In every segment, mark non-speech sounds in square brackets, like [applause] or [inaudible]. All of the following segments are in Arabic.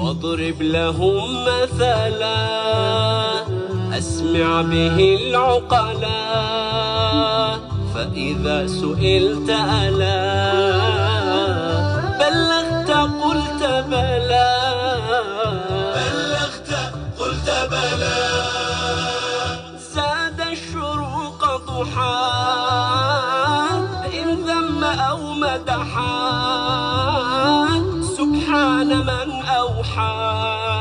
واضرب لهم مثلا أسمع به العقلا فإذا سئلت ألا بلغت قلت بلى. بلغت قلت بلى. زاد الشروق ضحى إن ذم أو مدحا. سبحان من أوحى.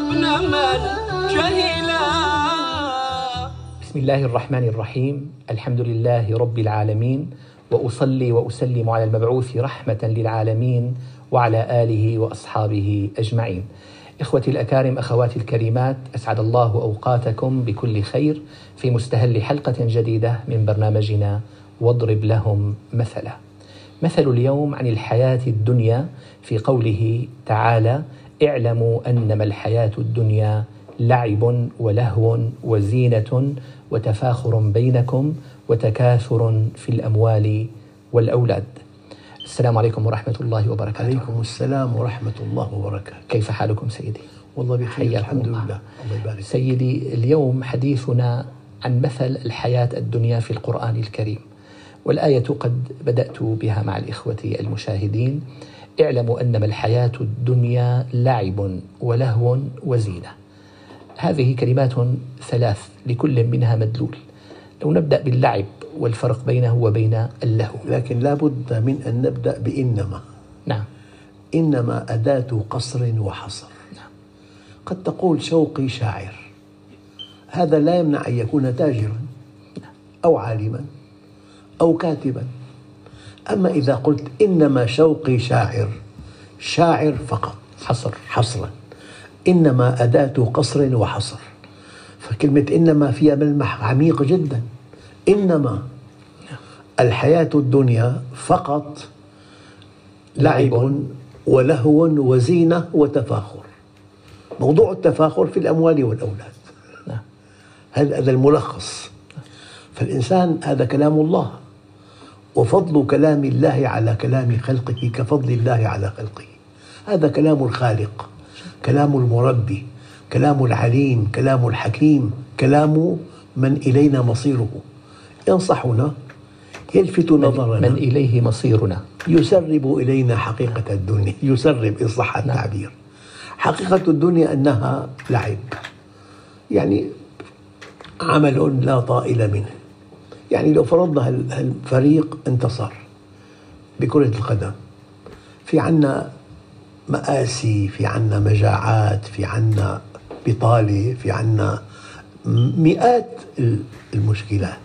يا غبن من جهلا. بسم الله الرحمن الرحيم. الحمد لله رب العالمين. وأصلي وأسلم على المبعوث رحمة للعالمين وعلى آله وأصحابه أجمعين. إخوتي الأكارم أخواتي الكريمات أسعد الله أوقاتكم بكل خير في مستهل حلقة جديدة من برنامجنا واضرب لهم مثلا. مثل اليوم عن الحياة الدنيا في قوله تعالى اعلموا أنما الحياة الدنيا لعب ولهو وزينة وتفاخر بينكم وتكاثر في الأموال والأولاد. السلام عليكم ورحمة الله وبركاته. عليكم السلام ورحمة الله وبركاته كيف حالكم سيدي؟ والله بخير الحمد الله. لله الله يبارك. سيدي اليوم حديثنا عن مثل الحياة الدنيا في القرآن الكريم والآية قد بدأت بها مع الإخوة المشاهدين اعلموا أنما الحياة الدنيا لعب ولهو وزينة. هذه كلمات ثلاث لكل منها مدلول. لو نبدأ باللعب والفرق بينه وبين اللهو. لكن لابد من أن نبدأ بإنما. نعم. إنما أداة قصر وحصر. قد تقول شوقي شاعر. هذا لا يمنع أن يكون تاجرا أو عالما أو كاتبا. أما إذا قلت إنما شوقي شاعر شاعر فقط حصر حصرا. إنما أداة قصر وحصر. فكلمة إنما فيها ملمح عميق جدا. إنما الحياة الدنيا فقط لعب ولهو وزينة وتفاخر. موضوع التفاخر في الأموال والأولاد. نعم. هذا هذا الملخص. فالإنسان هذا كلام الله. وفضل كلام الله على كلام خلقه كفضل الله على خلقه. هذا كلام الخالق كلام المربي كلام العليم كلام الحكيم كلام من إلينا مصيره. ينصحنا يلفت نظرنا. من إليه مصيرنا. يسرب إلينا حقيقة الدنيا يسرب إن صح التعبير. حقيقة الدنيا أنها لعب. يعني عمل لا طائل منه. يعني لو فرضنا هال- هالفريق انتصر بكرة القدم في عنا مآسي في عنا مجاعات في عنا بطالة في عنا مئات ال- المشكلات.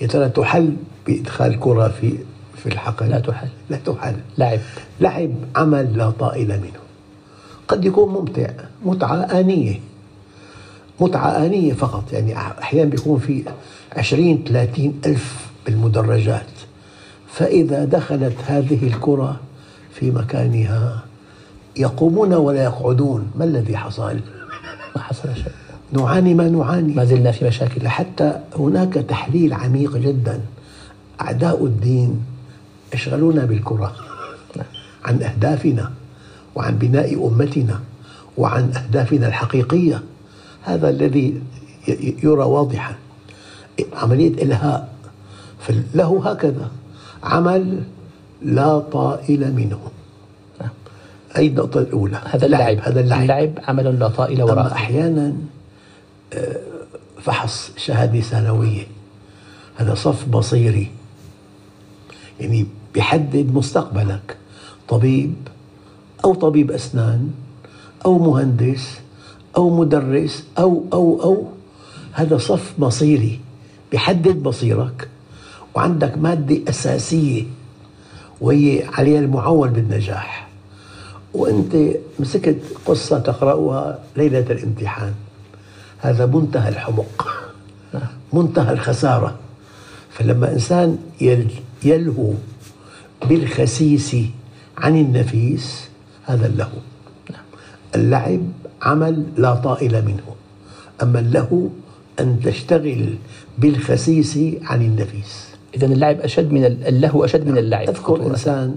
يا ترى تحل بإدخال كرة في في الحقل؟ لا تحل. لا تحل. لعب. لعب عمل لا طائل منه. قد يكون ممتع متعة آنية. متعة آنية فقط. يعني أحيانا بيكون في عشرين ثلاثين ألف بالمدرجات. فإذا دخلت هذه الكرة في مكانها يقومون ولا يقعدون. ما الذي حصل؟ ما حصل شيء. نعاني ما نعاني. ما زلنا في مشاكل. حتى هناك تحليل عميق جدا. أعداء الدين يشغلونا بالكرة عن أهدافنا وعن بناء أمتنا وعن أهدافنا الحقيقية. هذا الذي يرى واضحا. عملية إلهاء. فله هكذا. عمل لا طائل منه. أي النقطة الأولى؟ هذا اللعب. هذا اللعب. اللعب عمل لا طائل أما وراءه أحيانا آه، فحص شهادة ثانوية. هذا صف بصيري. يعني بيحدد مستقبلك. طبيب أو طبيب أسنان أو مهندس أو مدرس أو أو أو هذا صف مصيري بيحدد مصيرك وعندك مادة أساسية وهي عليها المعول بالنجاح. وأنت مسكت قصة تقرأها ليلة الامتحان. هذا منتهى الحمق منتهى الخسارة. فلما إنسان يل- يلهو بالخسيس عن النفيس هذا اللهو. اللعب عمل لا طائل منه أما اللهو أن تشتغل بالخسيس عن النفيس إذا اللعب أشد من ال- اللهو أشد من اللعب أذكر. إنسان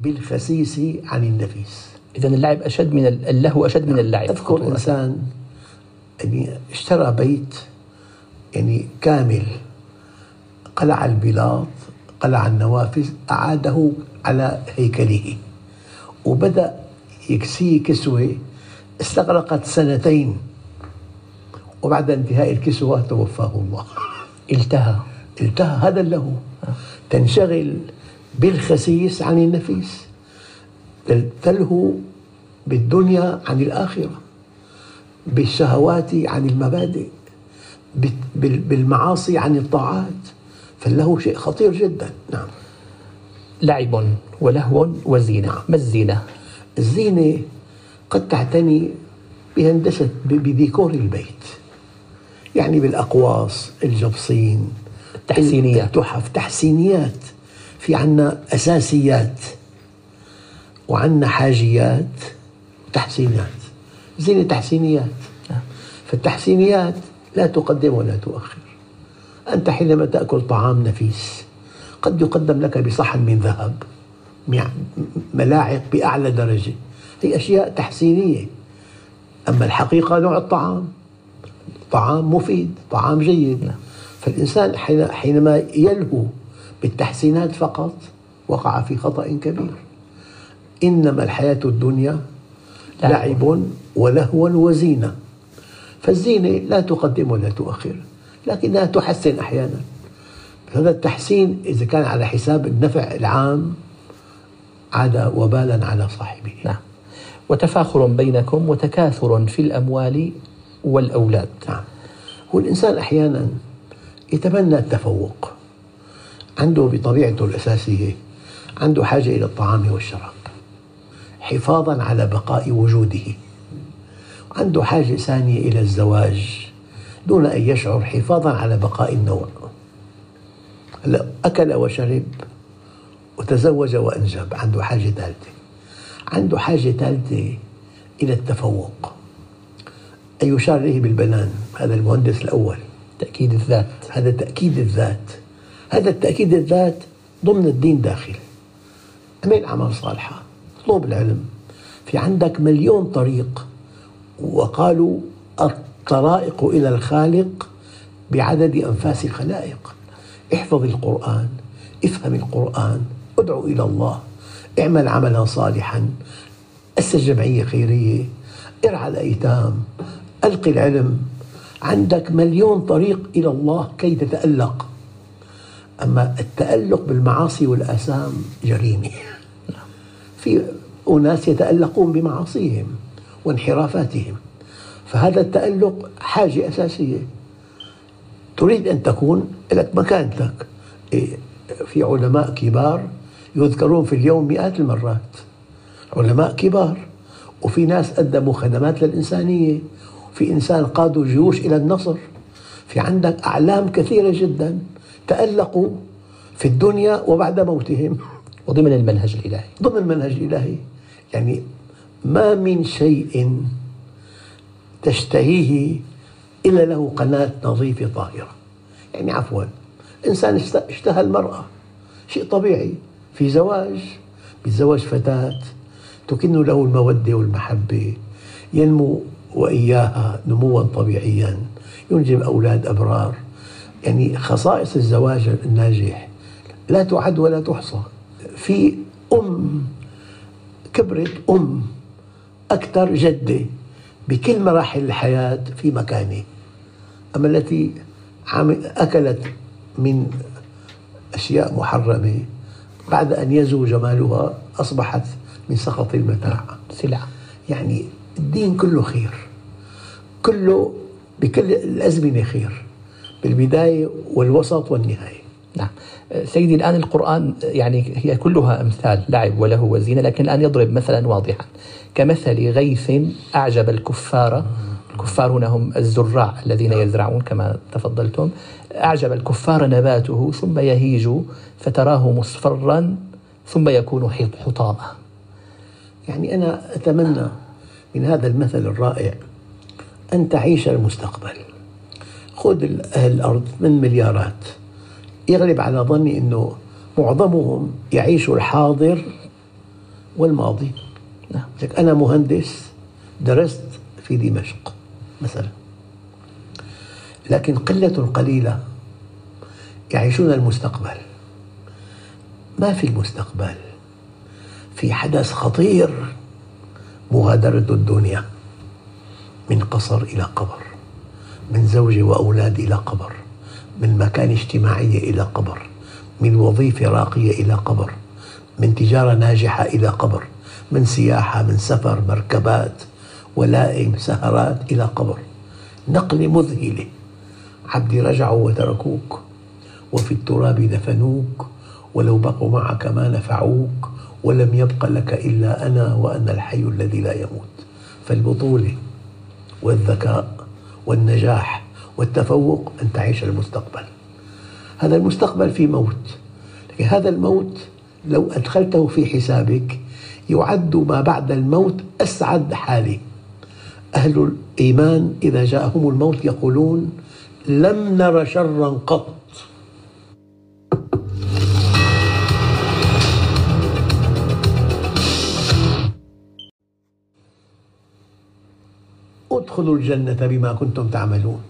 بالخسيس عن النفيس إذا اللعب أشد من ال- اللهو أشد من اللعب أذكر. إنسان يعني اشترى بيت يعني كامل قلع البلاط قلع النوافذ أعاده على هيكله وبدأ يكسيه كسوة استغرقت سنتين وبعد انتهاء الكسوة توفاه الله. [laughs] التهى. انتهى هذا له تنشغل بالخسيس عن النفيس. تل- تلهو بالدنيا عن الآخرة بالشهوات عن المبادئ بالمعاصي عن الطاعات. فاللهو شيء خطير جدا. نعم. لعب ولهو وزينة. ما الزينة؟ الزينة قد تعتني بهندسة بديكور البيت. يعني بالأقواس الجبصين التحسينيات. التحف تحسينيات. في عنا أساسيات وعنا حاجيات وتحسينات زينة تحسينيات. فالتحسينيات لا تقدم ولا تؤخر. أنت حينما تأكل طعام نفيس قد يقدم لك بصحن من ذهب. ملاعق بأعلى درجة. هي أشياء تحسينية أما الحقيقة نوع الطعام. طعام مفيد طعام جيد. فالإنسان حين- حينما يلهو بالتحسينات فقط وقع في خطأ كبير. إنما الحياة الدنيا لعب. لعب ولهو وزينة. فالزينة لا تقدم ولا تؤخر لكنها تحسن أحيانا. هذا التحسين إذا كان على حساب النفع العام عاد وبالا على صاحبه. نعم. وتفاخر بينكم وتكاثر في الأموال والأولاد. نعم. هو الإنسان أحيانا يتمنى التفوق. عنده بطبيعته الأساسية عنده حاجة إلى الطعام والشراب. حفاظا على بقاء وجوده. عنده حاجة ثانية إلى الزواج دون أن يشعر حفاظا على بقاء النوع. هلا أكل وشرب وتزوج وأنجب. عنده حاجة ثالثة عنده حاجة ثالثة إلى التفوق. أن يشار إليه بالبنان. هذا المهندس الأول. تأكيد الذات. هذا تأكيد الذات. هذا التأكيد الذات ضمن الدين داخل. اعمل أعمال صالحة. اطلب العلم. في عندك مليون طريق. وقالوا الطرائق إلى الخالق بعدد أنفاس الخلائق احفظ القرآن. افهم القرآن. ادعو إلى الله. اعمل عملا صالحا. أسس جمعية خيرية. ارعى الأيتام. ألقي العلم. عندك مليون طريق إلى الله كي تتألق. أما التألق بالمعاصي والآثام جريمة. في أناس يتألقون بمعاصيهم وانحرافاتهم. فهذا التألق حاجة أساسية. تريد أن تكون لك مكانتك إيه، في علماء كبار يذكرون في اليوم مئات المرات. علماء كبار وفي ناس قدموا خدمات للإنسانية في إنسان قادوا جيوش إلى النصر. في عندك أعلام كثيرة جدا تألقوا في الدنيا وبعد موتهم. وضمن المنهج الإلهي. ضمن المنهج الإلهي. يعني ما من شيء تشتهيه إلا له قناة نظيفة طاهرة. يعني عفوا إنسان اشت- اشتهى المرأة شيء طبيعي. في زواج بيتزوج فتاة تكن له المودة والمحبة ينمو وإياها نموا طبيعيا ينجب أولاد أبرار. يعني خصائص الزواج الناجح لا تعد ولا تحصى. في أم كبرت أم أكثر جدة بكل مراحل الحياة في مكانه أما التي أكلت من أشياء محرمة بعد أن يزو جمالها أصبحت من سخط المتاع. سلعة يعني الدين كله خير. كله بكل الأزمنة خير. بالبداية والوسط والنهاية. نعم. سيدي الآن القرآن يعني هي كلها أمثال لعب وله وزينة لكن الآن يضرب مثلا واضحا. كمثل غيث أعجب الكفار الكفار هنا هم الزراع الذين يزرعون كما تفضلتم. أعجب الكفار نباته ثم يهيج فتراه مصفرا ثم يكون حط- حطاما يعني أنا أتمنى من هذا المثل الرائع أن تعيش المستقبل. خذ أهل الأرض من مليارات. يغلب على ظني أنه معظمهم يعيش الحاضر والماضي. نعم. أنا مهندس درست في دمشق. مثلا لكن قلة قليلة يعيشون المستقبل. ما في المستقبل. في حدث خطير مغادرة الدنيا. من قصر إلى قبر. من زوجة وأولاد إلى قبر. من مكان اجتماعية إلى قبر. من وظيفة راقية إلى قبر. من تجارة ناجحة إلى قبر. من سياحة من سفر مركبات. ولائم سهرات إلى قبر. نقلة مذهلة. عبدي رجعوا وتركوك وفي التراب دفنوك ولو بقوا معك ما نفعوك ولم يبق لك إلا أنا وأنا الحي الذي لا يموت. فالبطولة والذكاء والنجاح والتفوق أن تعيش المستقبل. هذا المستقبل في موت. لكن هذا الموت لو أدخلته في حسابك يعد ما بعد الموت أسعد حالة أهل الإيمان إذا جاءهم الموت يقولون لم نر شرا قط. ادخلوا الجنة بما كنتم تعملون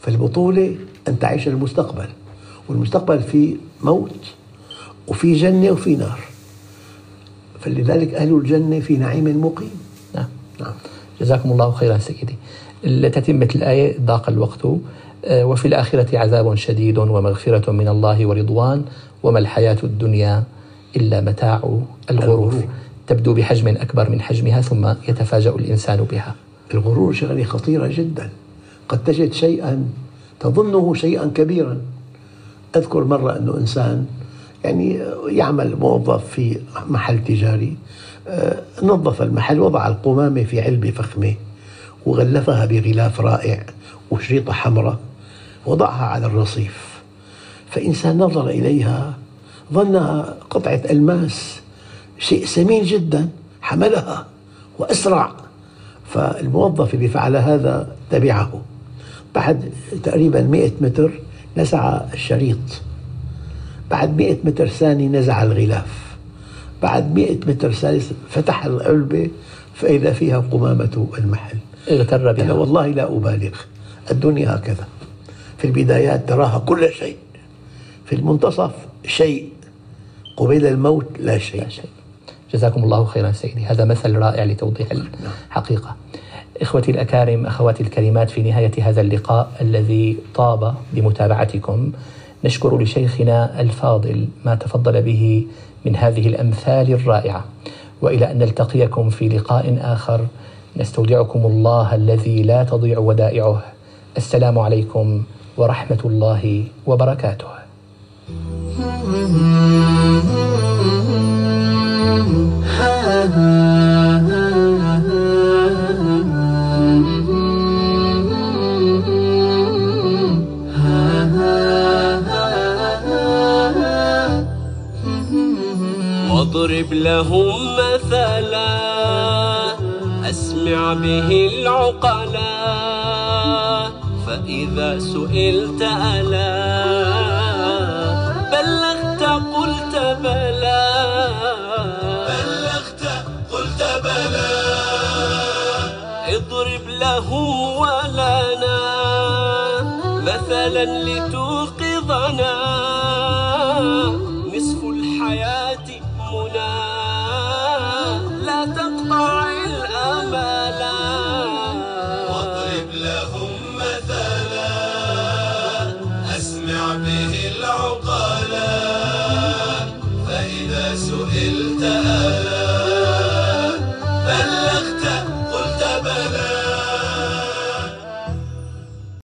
فالبطولة أن تعيش المستقبل والمستقبل فيه موت وفي جنة وفي نار فلذلك أهل الجنة في نعيم مقيم. نعم. نعم. جزاكم الله خيرا سيدي. لتتمة الآية ضاق الوقت. آه، وفي الآخرة عذاب شديد ومغفرة من الله ورضوان. وما الحياة الدنيا إلا متاع الغرور. تبدو بحجم أكبر من حجمها ثم يتفاجأ الإنسان بها. الغرور شغلة خطيرة جدا. قد تجد شيئا تظنه شيئا كبيرا. أذكر مرة أنه إنسان يعني يعمل موظف في محل تجاري. نظف المحل وضع القمامة في علبة فخمة وغلفها بغلاف رائع وشريطة حمراء وضعها على الرصيف. فإنسان نظر إليها ظنها قطعة ألماس شيء ثمين جدا حملها وأسرع. فالموظف اللي فعل هذا تبعه. بعد تقريبا 100 متر نزع الشريط. بعد 100 متر ثاني نزع الغلاف. بعد 100 متر ثالث فتح العلبة فإذا فيها قمامة المحل. اغتر أنا بها والله لا أبالغ الدنيا هكذا. في البدايات تراها كل شيء. في المنتصف شيء قبيل الموت لا شيء. لا شيء. جزاكم الله خيرا سيدي. هذا مثل رائع لتوضيح الحقيقة. إخوتي الأكارم أخواتي الكريمات في نهاية هذا اللقاء الذي طاب بمتابعتكم نشكر لشيخنا الفاضل ما تفضل به من هذه الأمثال الرائعة. وإلى أن نلتقيكم في لقاء آخر نستودعكم الله الذي لا تضيع ودائعه. السلام عليكم ورحمة الله وبركاته. [laughs] واضرب لهم مثلا. أسمع به العقلا. فإذا سئلت ألا. بلغت قلت بلى. بلغت قلت بلى. اضرب له ولنا. مثلا لتوقظنا.